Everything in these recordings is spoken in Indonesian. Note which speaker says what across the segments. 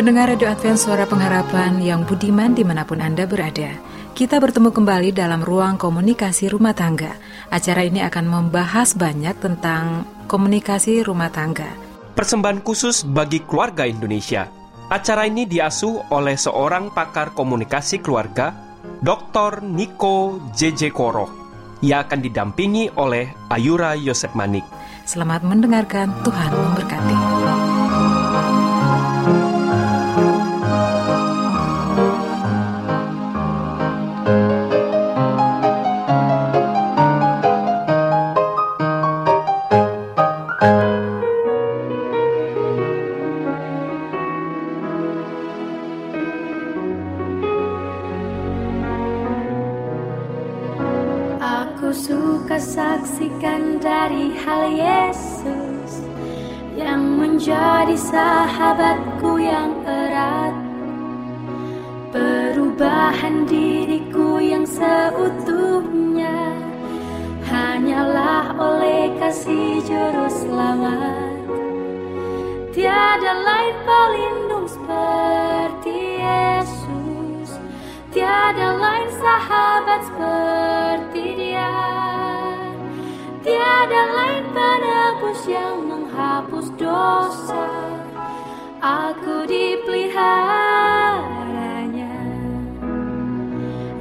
Speaker 1: Pendengar Radio Advent Suara Pengharapan yang budiman di mana pun Anda berada. Kita bertemu kembali dalam ruang komunikasi rumah tangga. Acara ini akan membahas banyak tentang komunikasi rumah tangga.
Speaker 2: Persembahan khusus bagi keluarga Indonesia. Acara ini diasuh oleh seorang pakar komunikasi keluarga, Dr. Niko JJ Koro. Ia akan didampingi oleh Ayura Yosep Manik.
Speaker 1: Selamat mendengarkan, Tuhan memberkati.
Speaker 3: Suka saksikan dari hal Yesus Yang menjadi sahabatku yang erat. Perubahan diriku yang seutuhnya Hanyalah oleh kasih juru selamat. Tiada lain pelindung seperti Yesus Tiada lain sahabat seperti dia. Tiada lain penebus yang menghapus dosa. Aku dipeliharanya.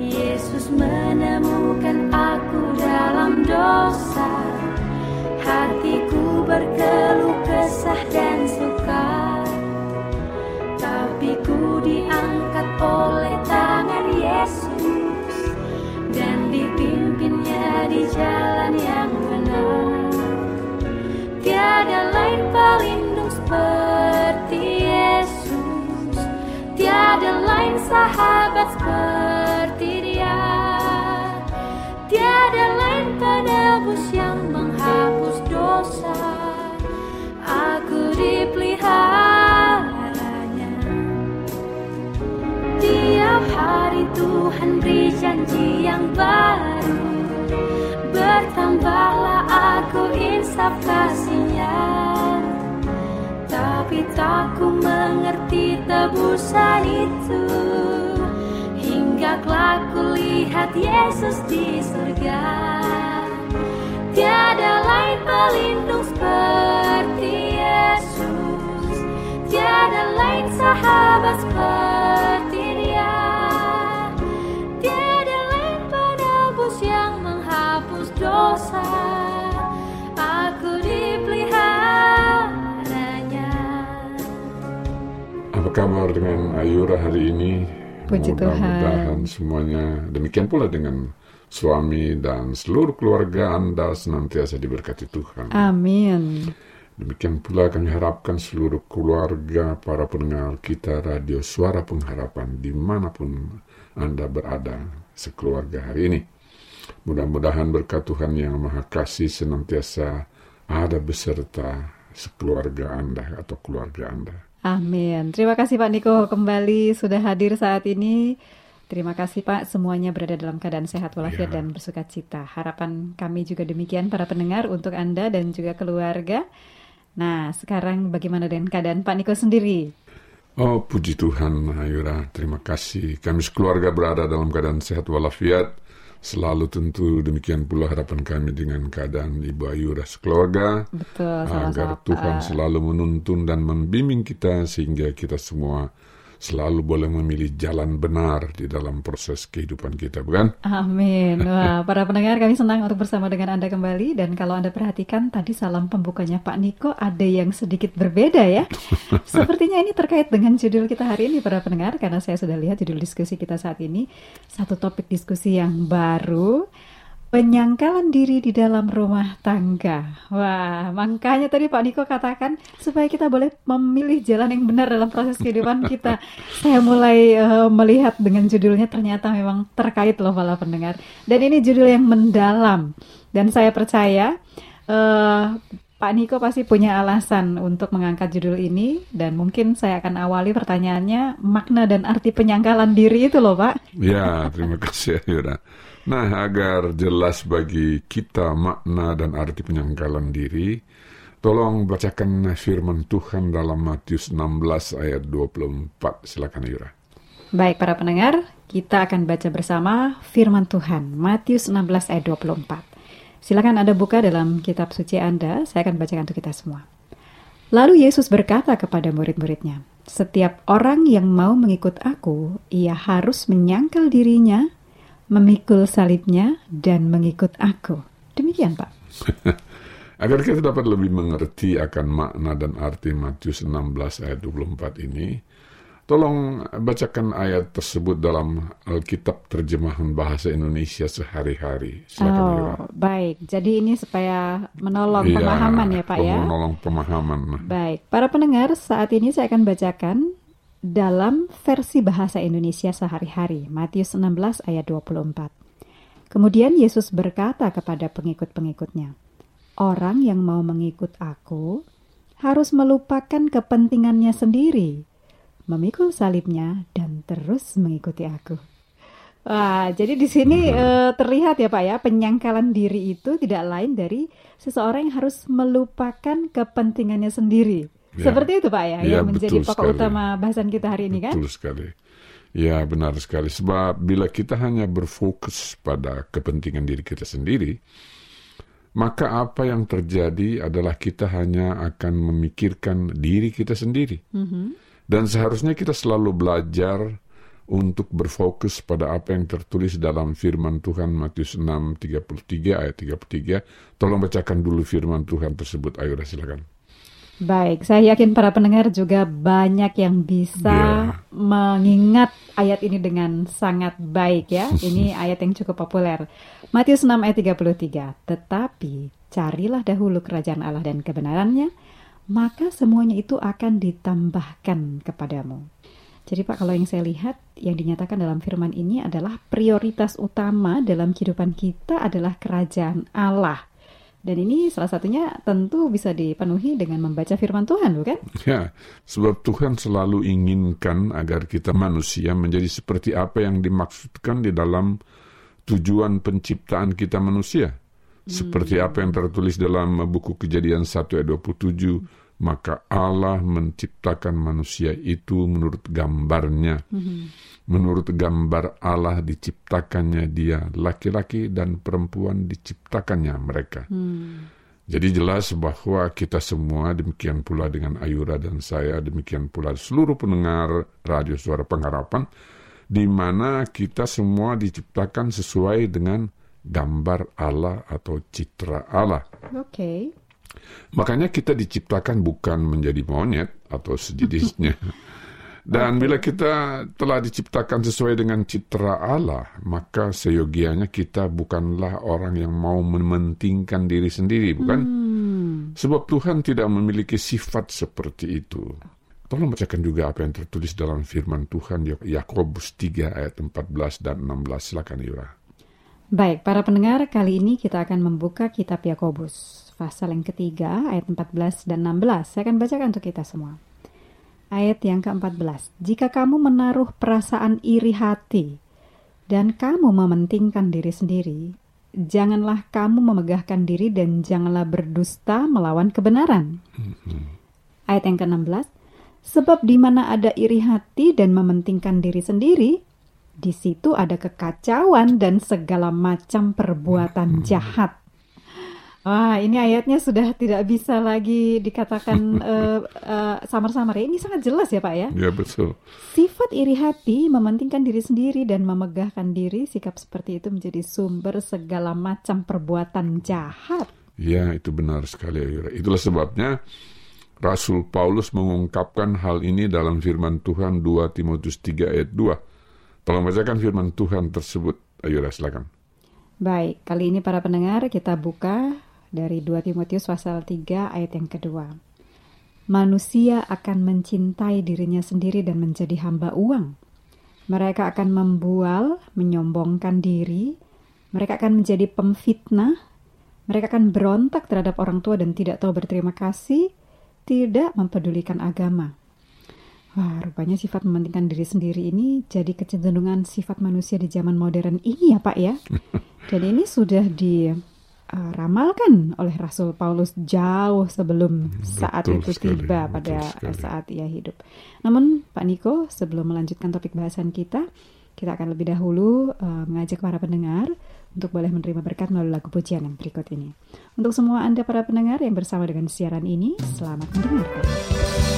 Speaker 3: Yesus menemukan aku dalam dosa. Hatiku berkeluh kesah dan suka. Tapi ku sahabat seperti dia. Tiada lain penebus yang menghapus dosa. Aku dipeliharanya. Tiap hari Tuhan beri janji yang baru. Bertambahlah aku insaf kasihnya Tapi tak ku mengerti tebusan itu. Hingga kelak ku lihat Yesus di surga. Tiada lain pelindung
Speaker 4: kabar dengan Ayura hari ini?
Speaker 1: Puji
Speaker 4: Mudah-mudahan semuanya demikian pula dengan suami dan seluruh keluarga Anda senantiasa diberkati Tuhan.
Speaker 1: Amin.
Speaker 4: Demikian pula kami harapkan seluruh keluarga para pendengar kita Radio Suara Pengharapan di mana pun Anda berada sekeluarga hari ini. Mudah-mudahan berkat Tuhan yang Maha Kasih senantiasa ada beserta sekeluarga Anda atau keluarga Anda.
Speaker 5: Amin. Terima kasih Pak Niko kembali sudah hadir saat ini. Terima kasih Pak, semuanya berada dalam keadaan sehat walafiat
Speaker 4: Ya.
Speaker 5: dan bersuka cita. Harapan kami juga demikian para pendengar untuk Anda dan juga keluarga. Nah, sekarang bagaimana dengan keadaan Pak Niko sendiri?
Speaker 4: Oh puji Tuhan Ayura, terima kasih. Kami sekeluarga berada dalam keadaan sehat walafiat. Selalu tentu demikian pula harapan kami dengan keadaan Ibu Ayura sekeluarga.
Speaker 5: Betul,
Speaker 4: agar
Speaker 5: sama-sama
Speaker 4: Tuhan
Speaker 5: Pak.
Speaker 4: selalu menuntun dan membimbing kita sehingga kita semua selalu boleh memilih jalan benar di dalam proses kehidupan kita, bukan?
Speaker 5: Amin. Wah, para pendengar kami senang untuk bersama dengan Anda kembali dan kalau Anda perhatikan tadi salam pembukanya Pak Niko ada yang sedikit berbeda ya. Sepertinya ini terkait dengan judul kita hari ini para pendengar karena saya sudah lihat judul diskusi kita saat ini satu topik diskusi yang baru Penyangkalan diri di dalam rumah tangga. Wah, makanya tadi Pak Niko katakan supaya kita boleh memilih jalan yang benar dalam proses kehidupan kita. Saya mulai uh, melihat dengan judulnya ternyata memang terkait loh para pendengar. Dan ini judul yang mendalam. Dan saya percaya uh, Pak Niko pasti punya alasan untuk mengangkat judul ini dan mungkin saya akan awali pertanyaannya makna dan arti penyangkalan diri itu loh Pak.
Speaker 4: Ya, terima kasih Yura. Nah, agar jelas bagi kita makna dan arti penyangkalan diri, tolong bacakan firman Tuhan dalam Matius 16 ayat 24. Silakan Yura.
Speaker 5: Baik para pendengar, kita akan baca bersama firman Tuhan Matius 16 ayat 24. Silakan Anda buka dalam kitab suci Anda, saya akan bacakan untuk kita semua. Lalu Yesus berkata kepada murid-muridnya, "Setiap orang yang mau mengikut aku, ia harus menyangkal dirinya, memikul salibnya dan mengikut aku. Demikian, Pak.
Speaker 4: Agar kita dapat lebih mengerti akan makna dan arti Matius 16 ayat 24 ini, tolong bacakan ayat tersebut dalam Alkitab terjemahan bahasa Indonesia sehari-hari.
Speaker 5: Silakan, oh, baik. Jadi ini supaya menolong ya, pemahaman ya, Pak ya.
Speaker 4: Menolong pemahaman.
Speaker 5: Baik. Para pendengar, saat ini saya akan bacakan dalam versi bahasa Indonesia sehari-hari, Matius 16 ayat 24. Kemudian Yesus berkata kepada pengikut-pengikutnya, Orang yang mau mengikut aku harus melupakan kepentingannya sendiri, memikul salibnya, dan terus mengikuti aku. Wah, jadi di sini uh, terlihat ya Pak ya, penyangkalan diri itu tidak lain dari seseorang yang harus melupakan kepentingannya sendiri Ya. Seperti itu Pak ya, ya yang menjadi pokok sekali. utama bahasan kita hari ini kan?
Speaker 4: Betul sekali. Ya benar sekali. Sebab bila kita hanya berfokus pada kepentingan diri kita sendiri, maka apa yang terjadi adalah kita hanya akan memikirkan diri kita sendiri. Mm -hmm. Dan seharusnya kita selalu belajar untuk berfokus pada apa yang tertulis dalam firman Tuhan Matius 6, 33 ayat 33. Tolong bacakan dulu firman Tuhan tersebut. Ayo silakan.
Speaker 5: Baik, saya yakin para pendengar juga banyak yang bisa yeah. mengingat ayat ini dengan sangat baik ya. Ini ayat yang cukup populer. Matius 6 ayat 33. Tetapi carilah dahulu kerajaan Allah dan kebenarannya, maka semuanya itu akan ditambahkan kepadamu. Jadi Pak, kalau yang saya lihat yang dinyatakan dalam firman ini adalah prioritas utama dalam kehidupan kita adalah kerajaan Allah dan ini salah satunya tentu bisa dipenuhi dengan membaca firman Tuhan, bukan?
Speaker 4: Ya, sebab Tuhan selalu inginkan agar kita manusia menjadi seperti apa yang dimaksudkan di dalam tujuan penciptaan kita manusia. Hmm. Seperti apa yang tertulis dalam buku Kejadian 1 ayat 27, maka Allah menciptakan manusia itu menurut gambarnya. Mm-hmm. Menurut gambar Allah diciptakannya dia, laki-laki dan perempuan diciptakannya mereka. Mm. Jadi jelas bahwa kita semua, demikian pula dengan Ayura dan saya, demikian pula seluruh pendengar radio suara pengharapan, di mana kita semua diciptakan sesuai dengan gambar Allah atau citra Allah.
Speaker 5: Oke. Okay.
Speaker 4: Makanya kita diciptakan bukan menjadi monyet atau sejenisnya. Dan bila kita telah diciptakan sesuai dengan citra Allah, maka seyogianya kita bukanlah orang yang mau mementingkan diri sendiri, bukan? Hmm. Sebab Tuhan tidak memiliki sifat seperti itu. Tolong bacakan juga apa yang tertulis dalam firman Tuhan Yakobus 3 ayat 14 dan 16. Silakan Yura.
Speaker 5: Baik, para pendengar, kali ini kita akan membuka kitab Yakobus pasal yang ketiga ayat 14 dan 16. Saya akan bacakan untuk kita semua. Ayat yang ke-14. Jika kamu menaruh perasaan iri hati dan kamu mementingkan diri sendiri, janganlah kamu memegahkan diri dan janganlah berdusta melawan kebenaran. Ayat yang ke-16. Sebab di mana ada iri hati dan mementingkan diri sendiri, di situ ada kekacauan dan segala macam perbuatan jahat. Wah, ini ayatnya sudah tidak bisa lagi dikatakan uh, uh, samar-samar ya. Ini sangat jelas ya Pak ya.
Speaker 4: Ya betul.
Speaker 5: Sifat iri hati mementingkan diri sendiri dan memegahkan diri, sikap seperti itu menjadi sumber segala macam perbuatan jahat.
Speaker 4: Ya, itu benar sekali. Ayura. Itulah sebabnya Rasul Paulus mengungkapkan hal ini dalam firman Tuhan 2 Timotius 3 ayat 2. Tolong bacakan firman Tuhan tersebut. Ayura, silakan.
Speaker 5: Baik, kali ini para pendengar kita buka dari 2 Timotius pasal 3 ayat yang kedua. Manusia akan mencintai dirinya sendiri dan menjadi hamba uang. Mereka akan membual, menyombongkan diri, mereka akan menjadi pemfitnah, mereka akan berontak terhadap orang tua dan tidak tahu berterima kasih, tidak mempedulikan agama. Wah, rupanya sifat mementingkan diri sendiri ini jadi kecenderungan sifat manusia di zaman modern ini ya Pak ya. Dan ini sudah di uh, ramalkan oleh Rasul Paulus jauh sebelum hmm, saat betul itu sekali, tiba pada sekali. saat ia hidup. Namun Pak Niko, sebelum melanjutkan topik bahasan kita, kita akan lebih dahulu uh, mengajak para pendengar untuk boleh menerima berkat melalui lagu pujian yang berikut ini. Untuk semua Anda para pendengar yang bersama dengan siaran ini, selamat mendengarkan.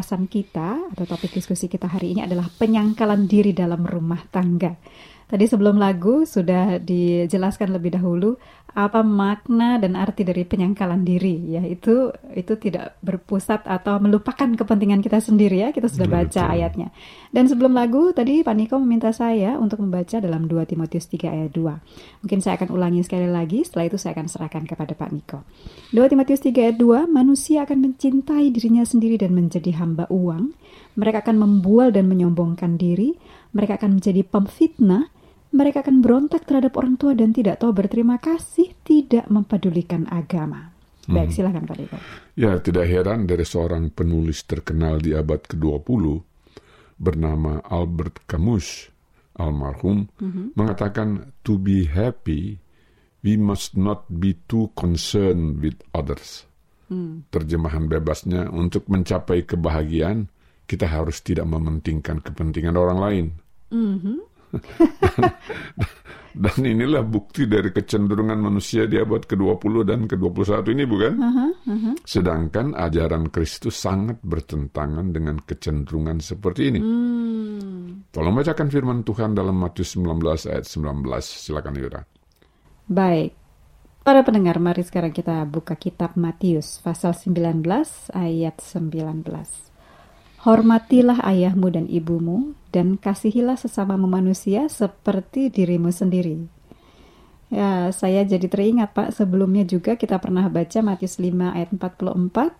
Speaker 5: Judul bahasan kita atau topik diskusi kita hari ini adalah penyangkalan diri dalam rumah tangga. Tadi sebelum lagu sudah dijelaskan lebih dahulu apa makna dan arti dari penyangkalan diri? Ya itu itu tidak berpusat atau melupakan kepentingan kita sendiri ya kita sudah baca
Speaker 4: Betul.
Speaker 5: ayatnya. Dan sebelum lagu tadi Pak Niko meminta saya untuk membaca dalam 2 Timotius 3 ayat 2 mungkin saya akan ulangi sekali lagi setelah itu saya akan serahkan kepada Pak Niko. 2 Timotius 3 ayat 2 manusia akan mencintai dirinya sendiri dan menjadi hamba uang. Mereka akan membual dan menyombongkan diri. Mereka akan menjadi pemfitnah mereka akan berontak terhadap orang tua dan tidak tahu berterima kasih, tidak mempedulikan agama. Baik, silakan Pak Diko.
Speaker 4: Ya, tidak heran dari seorang penulis terkenal di abad ke-20 bernama Albert Camus, almarhum, mengatakan to be happy, we must not be too concerned with others. Terjemahan bebasnya, untuk mencapai kebahagiaan, kita harus tidak mementingkan kepentingan orang lain. Dan inilah bukti dari kecenderungan manusia di abad ke-20 dan ke-21 ini, bukan? Sedangkan ajaran Kristus sangat bertentangan dengan kecenderungan seperti ini. Tolong bacakan firman Tuhan dalam Matius 19 ayat 19. Silakan Yura.
Speaker 5: Baik. Para pendengar, mari sekarang kita buka kitab Matius pasal 19 ayat 19. Hormatilah ayahmu dan ibumu dan kasihilah sesama manusia seperti dirimu sendiri. Ya, saya jadi teringat Pak, sebelumnya juga kita pernah baca Matius 5 ayat 44.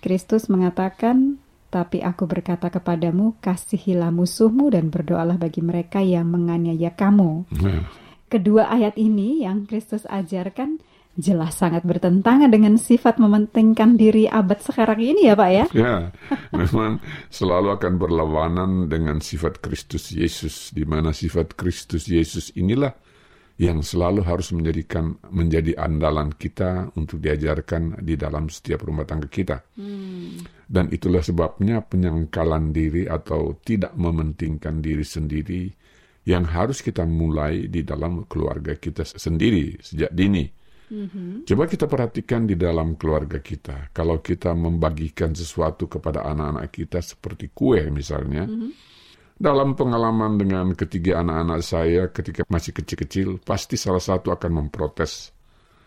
Speaker 5: Kristus mengatakan, "Tapi aku berkata kepadamu, kasihilah musuhmu dan berdoalah bagi mereka yang menganiaya kamu."
Speaker 4: Nah,
Speaker 5: Kedua ayat ini yang Kristus ajarkan jelas sangat bertentangan dengan sifat mementingkan diri abad sekarang ini ya Pak ya.
Speaker 4: ya, memang selalu akan berlawanan dengan sifat Kristus Yesus, di mana sifat Kristus Yesus inilah yang selalu harus menjadikan menjadi andalan kita untuk diajarkan di dalam setiap rumah tangga kita. Dan itulah sebabnya penyangkalan diri atau tidak mementingkan diri sendiri yang harus kita mulai di dalam keluarga kita sendiri sejak dini. Coba kita perhatikan di dalam keluarga kita. Kalau kita membagikan sesuatu kepada anak-anak kita seperti kue misalnya, dalam pengalaman dengan ketiga anak-anak saya ketika masih kecil-kecil, pasti salah satu akan memprotes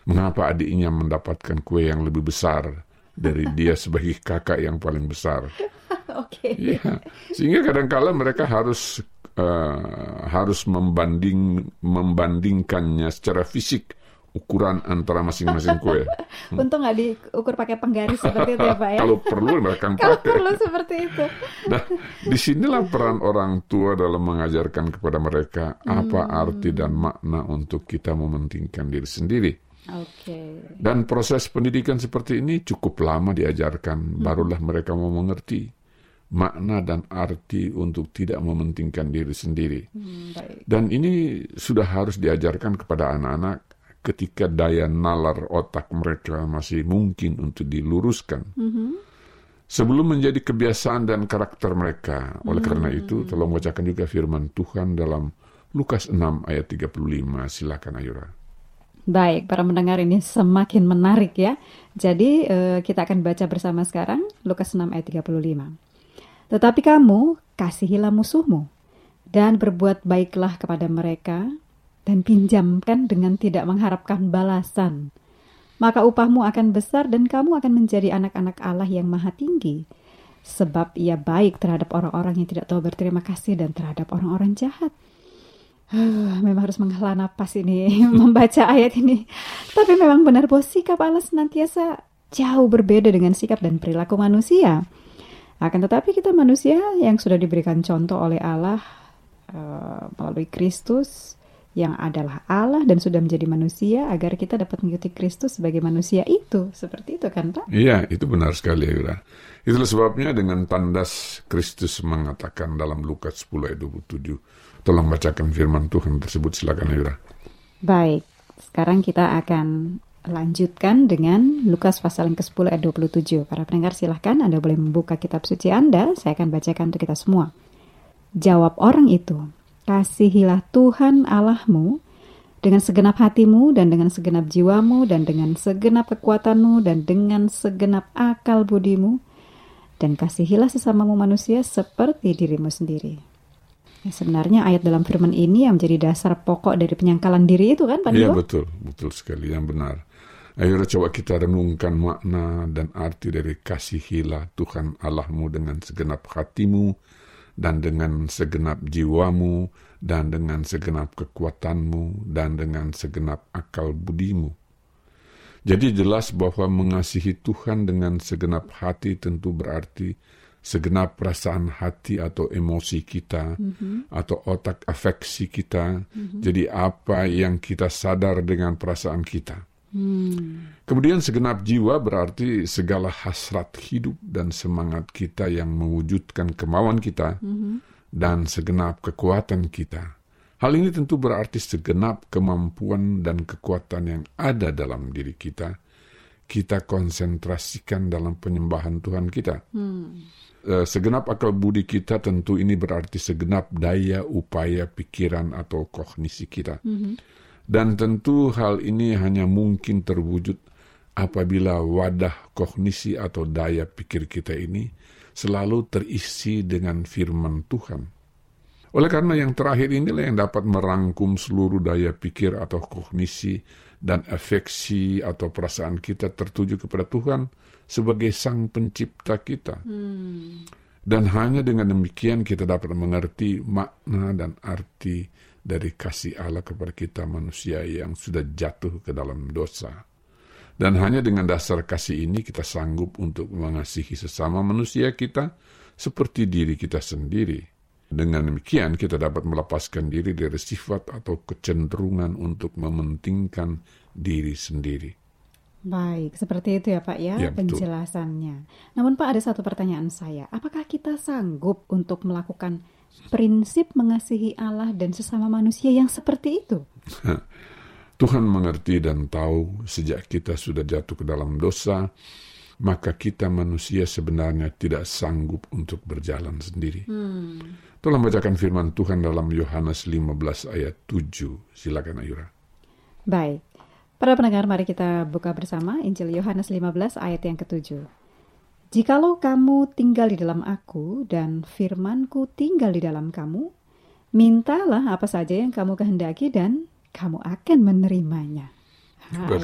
Speaker 4: mengapa adiknya mendapatkan kue yang lebih besar dari dia sebagai kakak yang paling besar.
Speaker 5: Oke.
Speaker 4: Iya, sehingga kadang-kala mereka harus eh, harus membanding membandingkannya secara fisik ukuran antara masing-masing kue.
Speaker 5: Untung nggak diukur pakai penggaris seperti itu ya Pak ya.
Speaker 4: Kalau perlu mereka
Speaker 5: Kalau
Speaker 4: pakai.
Speaker 5: perlu seperti itu.
Speaker 4: Nah, di sinilah peran orang tua dalam mengajarkan kepada mereka apa arti dan makna untuk kita mementingkan diri sendiri.
Speaker 5: Oke.
Speaker 4: Dan proses pendidikan seperti ini cukup lama diajarkan, barulah mereka mau mengerti makna dan arti untuk tidak mementingkan diri sendiri.
Speaker 5: Hmm, baik.
Speaker 4: Dan ini sudah harus diajarkan kepada anak-anak ketika daya nalar otak mereka masih mungkin untuk diluruskan. Sebelum menjadi kebiasaan dan karakter mereka. Oleh karena itu, tolong bacakan juga firman Tuhan dalam Lukas 6 ayat 35. Silakan Ayura.
Speaker 5: Baik, para mendengar ini semakin menarik ya. Jadi eh, kita akan baca bersama sekarang Lukas 6 ayat 35. Tetapi kamu kasihilah musuhmu dan berbuat baiklah kepada mereka dan pinjamkan dengan tidak mengharapkan balasan. Maka upahmu akan besar dan kamu akan menjadi anak-anak Allah yang maha tinggi. Sebab ia baik terhadap orang-orang yang tidak tahu berterima kasih dan terhadap orang-orang jahat. Huh, memang harus menghela napas ini membaca ayat ini. Tapi memang benar bahwa sikap Allah senantiasa jauh berbeda dengan sikap dan perilaku manusia. Akan tetapi kita manusia yang sudah diberikan contoh oleh Allah eh, melalui Kristus yang adalah Allah dan sudah menjadi manusia agar kita dapat mengikuti Kristus sebagai manusia itu. Seperti itu kan Pak?
Speaker 4: Iya, itu benar sekali Ayura. Itulah sebabnya dengan tandas Kristus mengatakan dalam Lukas 10 ayat 27. Tolong bacakan firman Tuhan tersebut. Silakan Ayura.
Speaker 5: Baik, sekarang kita akan lanjutkan dengan Lukas pasal yang ke-10 ayat 27. Para pendengar silahkan Anda boleh membuka kitab suci Anda, saya akan bacakan untuk kita semua. Jawab orang itu, kasihilah Tuhan Allahmu dengan segenap hatimu dan dengan segenap jiwamu dan dengan segenap kekuatanmu dan dengan segenap akal budimu dan kasihilah sesamamu manusia seperti dirimu sendiri. Ya, sebenarnya ayat dalam firman ini yang menjadi dasar pokok dari penyangkalan diri itu kan Pak
Speaker 4: Iya betul, betul sekali yang benar. Ayo coba kita renungkan makna dan arti dari kasihilah Tuhan Allahmu dengan segenap hatimu dan dengan segenap jiwamu dan dengan segenap kekuatanmu dan dengan segenap akal budimu. Jadi jelas bahwa mengasihi Tuhan dengan segenap hati tentu berarti segenap perasaan hati atau emosi kita atau otak afeksi kita. Jadi apa yang kita sadar dengan perasaan kita. Kemudian segenap jiwa berarti segala hasrat hidup dan semangat kita yang mewujudkan kemauan kita dan segenap kekuatan kita. Hal ini tentu berarti segenap kemampuan dan kekuatan yang ada dalam diri kita. Kita konsentrasikan dalam penyembahan Tuhan kita. Eh, segenap akal budi kita tentu ini berarti segenap daya, upaya, pikiran atau kognisi kita. Dan tentu hal ini hanya mungkin terwujud apabila wadah kognisi atau daya pikir kita ini selalu terisi dengan firman Tuhan. Oleh karena yang terakhir inilah yang dapat merangkum seluruh daya pikir atau kognisi dan afeksi atau perasaan kita tertuju kepada Tuhan sebagai sang pencipta kita. Dan hanya dengan demikian kita dapat mengerti makna dan arti dari kasih Allah kepada kita manusia yang sudah jatuh ke dalam dosa. Dan hanya dengan dasar kasih ini kita sanggup untuk mengasihi sesama manusia kita seperti diri kita sendiri. Dengan demikian kita dapat melepaskan diri dari sifat atau kecenderungan untuk mementingkan diri sendiri.
Speaker 5: Baik, seperti itu ya Pak ya,
Speaker 4: Ya, betul.
Speaker 5: penjelasannya. Namun Pak ada satu pertanyaan saya, apakah kita sanggup untuk melakukan prinsip mengasihi Allah dan sesama manusia yang seperti itu?
Speaker 4: Tuhan mengerti dan tahu sejak kita sudah jatuh ke dalam dosa, maka kita manusia sebenarnya tidak sanggup untuk berjalan sendiri. Tolong bacakan firman Tuhan dalam Yohanes 15 ayat 7. Silakan Ayura.
Speaker 5: Baik, para pendengar mari kita buka bersama Injil Yohanes 15 ayat yang ketujuh. Jikalau kamu tinggal di dalam aku dan firmanku tinggal di dalam kamu, mintalah apa saja yang kamu kehendaki dan kamu akan menerimanya. Hai.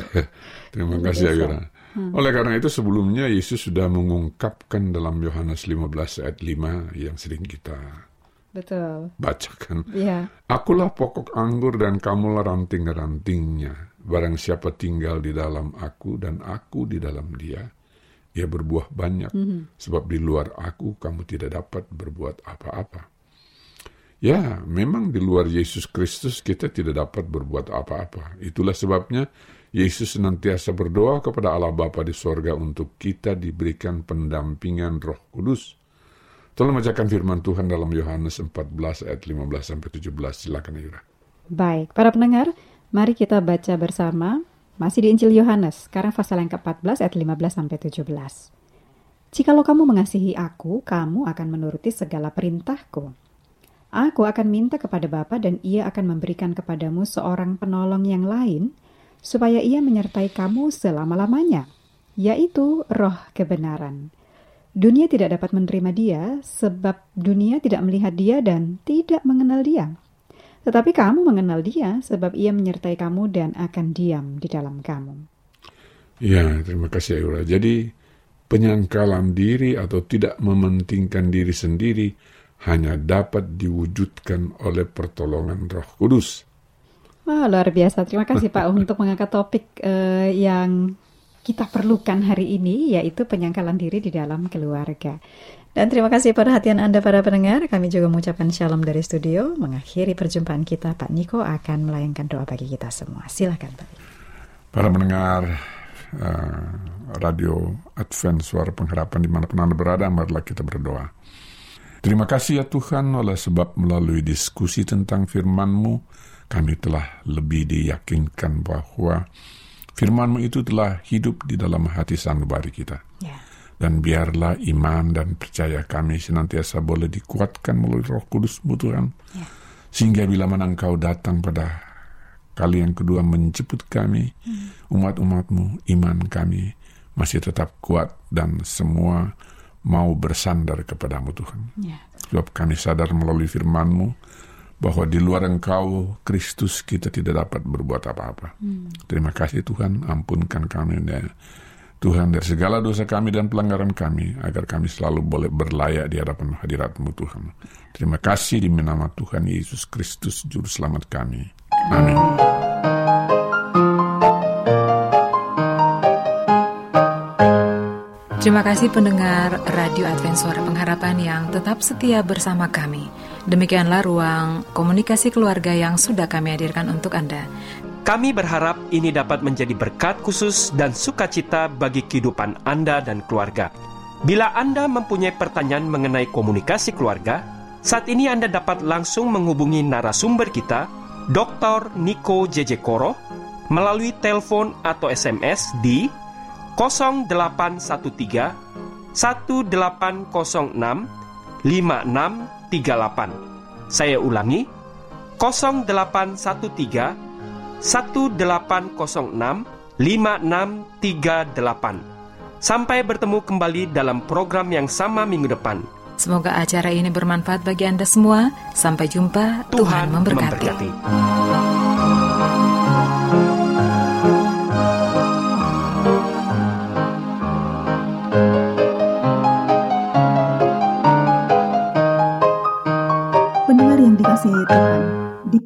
Speaker 4: Terima kasih
Speaker 5: biasa.
Speaker 4: Ayura. Oleh karena itu sebelumnya Yesus sudah mengungkapkan dalam Yohanes 15 ayat 5 yang sering kita
Speaker 5: Betul.
Speaker 4: bacakan.
Speaker 5: Ya,
Speaker 4: Akulah pokok anggur dan kamulah ranting-rantingnya. Barang siapa tinggal di dalam aku dan aku di dalam dia, ia berbuah banyak. Sebab di luar aku kamu tidak dapat berbuat apa-apa. Ya, memang di luar Yesus Kristus kita tidak dapat berbuat apa-apa. Itulah sebabnya Yesus senantiasa berdoa kepada Allah Bapa di sorga untuk kita diberikan pendampingan roh kudus. Tolong bacakan firman Tuhan dalam Yohanes 14 ayat 15 sampai 17. Silakan Ayura.
Speaker 5: baik. Para pendengar, mari kita baca bersama masih di Injil Yohanes, sekarang pasal yang ke-14 ayat 15 sampai 17. Jikalau kamu mengasihi aku, kamu akan menuruti segala perintahku. Aku akan minta kepada Bapa dan ia akan memberikan kepadamu seorang penolong yang lain, supaya ia menyertai kamu selama-lamanya, yaitu roh kebenaran. Dunia tidak dapat menerima dia, sebab dunia tidak melihat dia dan tidak mengenal dia. Tetapi kamu mengenal dia, sebab ia menyertai kamu dan akan diam di dalam kamu.
Speaker 4: Ya, terima kasih Ayura. Jadi penyangkalan diri atau tidak mementingkan diri sendiri hanya dapat diwujudkan oleh pertolongan Roh Kudus.
Speaker 5: Wah, luar biasa. Terima kasih Pak untuk mengangkat topik eh, yang kita perlukan hari ini, yaitu penyangkalan diri di dalam keluarga. Dan terima kasih perhatian Anda para pendengar. Kami juga mengucapkan shalom dari studio. Mengakhiri perjumpaan kita, Pak Niko akan melayangkan doa bagi kita semua. Silakan Pak.
Speaker 4: Para pendengar eh, Radio Advent Suara Pengharapan di mana pun Anda berada, marilah kita berdoa. Terima kasih ya Tuhan oleh sebab melalui diskusi tentang firman-Mu, kami telah lebih diyakinkan bahwa firman-Mu itu telah hidup di dalam hati sanubari kita.
Speaker 5: Ya.
Speaker 4: Dan biarlah iman dan percaya kami senantiasa boleh dikuatkan melalui roh kudus-Mu Tuhan.
Speaker 5: Ya.
Speaker 4: Sehingga bila mana Engkau datang pada kali yang kedua menjemput kami, umat-umat-Mu, iman kami masih tetap kuat dan semua mau bersandar kepadamu Tuhan.
Speaker 5: Ya.
Speaker 4: Sebab kami sadar melalui firman-Mu bahwa di luar Engkau, Kristus, kita tidak dapat berbuat apa-apa. Terima kasih Tuhan, ampunkan kami. Ya. Tuhan dari segala dosa kami dan pelanggaran kami, agar kami selalu boleh berlayak di hadapan hadirat-Mu Tuhan. Terima kasih di nama Tuhan Yesus Kristus, Juru Selamat kami. Amin.
Speaker 1: Terima kasih pendengar Radio Advent Suara Pengharapan yang tetap setia bersama kami. Demikianlah ruang komunikasi keluarga yang sudah kami hadirkan untuk Anda.
Speaker 2: Kami berharap ini dapat menjadi berkat khusus dan sukacita bagi kehidupan Anda dan keluarga. Bila Anda mempunyai pertanyaan mengenai komunikasi keluarga, saat ini Anda dapat langsung menghubungi narasumber kita, Dr. Niko JJ Koro, melalui telepon atau SMS di 0813 1806 5638. Saya ulangi 0813 1806 5638. Sampai bertemu kembali dalam program yang sama minggu depan.
Speaker 1: Semoga acara ini bermanfaat bagi Anda semua. Sampai jumpa. Tuhan, Tuhan memberkati. memberkati.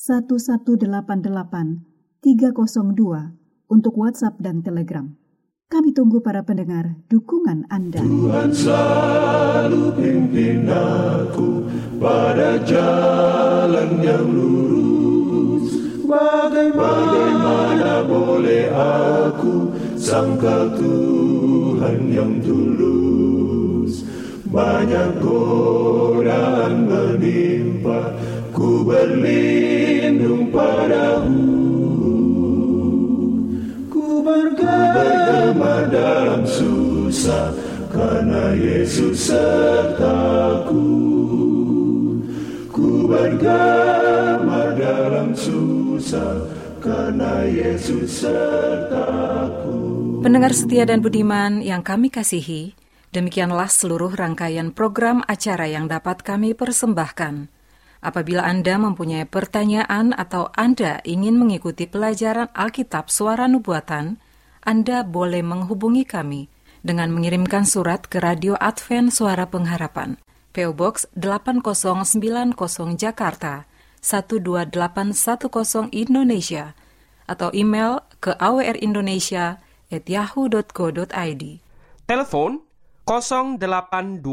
Speaker 5: 1188 302 untuk WhatsApp dan Telegram. Kami tunggu para pendengar dukungan Anda.
Speaker 6: Tuhan selalu pimpin aku pada jalan yang lurus. Bagaimana, Bagaimana boleh aku sangka Tuhan yang tulus? Banyak godaan menimpa, ku berlindung padamu. Ku bergema dalam susah, karena Yesus sertaku. Ku bergema dalam susah, karena Yesus sertaku.
Speaker 1: Pendengar setia dan budiman yang kami kasihi, Demikianlah seluruh rangkaian program acara yang dapat kami persembahkan. Apabila Anda mempunyai pertanyaan atau Anda ingin mengikuti pelajaran Alkitab Suara Nubuatan, Anda boleh menghubungi kami dengan mengirimkan surat ke Radio Advent Suara Pengharapan, PO Box 8090 Jakarta 12810 Indonesia, atau email ke awrindonesia@yahoo.co.id.
Speaker 2: Telepon 0821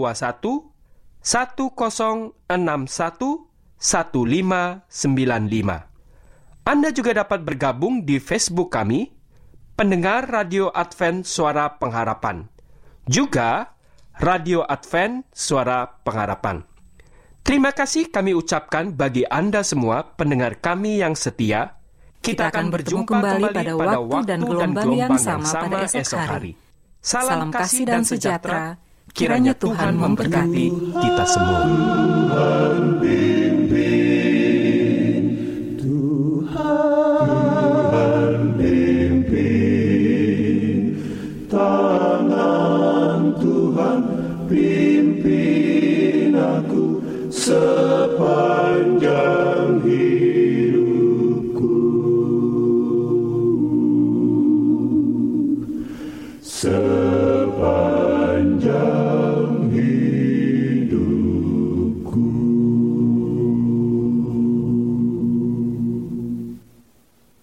Speaker 2: 1061 1595. Anda juga dapat bergabung di Facebook kami, pendengar Radio Advent Suara Pengharapan. Juga Radio Advent Suara Pengharapan. Terima kasih kami ucapkan bagi Anda semua pendengar kami yang setia.
Speaker 1: Kita, akan berjumpa kembali, pada waktu dan gelombang yang sama pada esok hari. Salam kasih dan sejahtera. Kiranya Tuhan memberkati kita semua.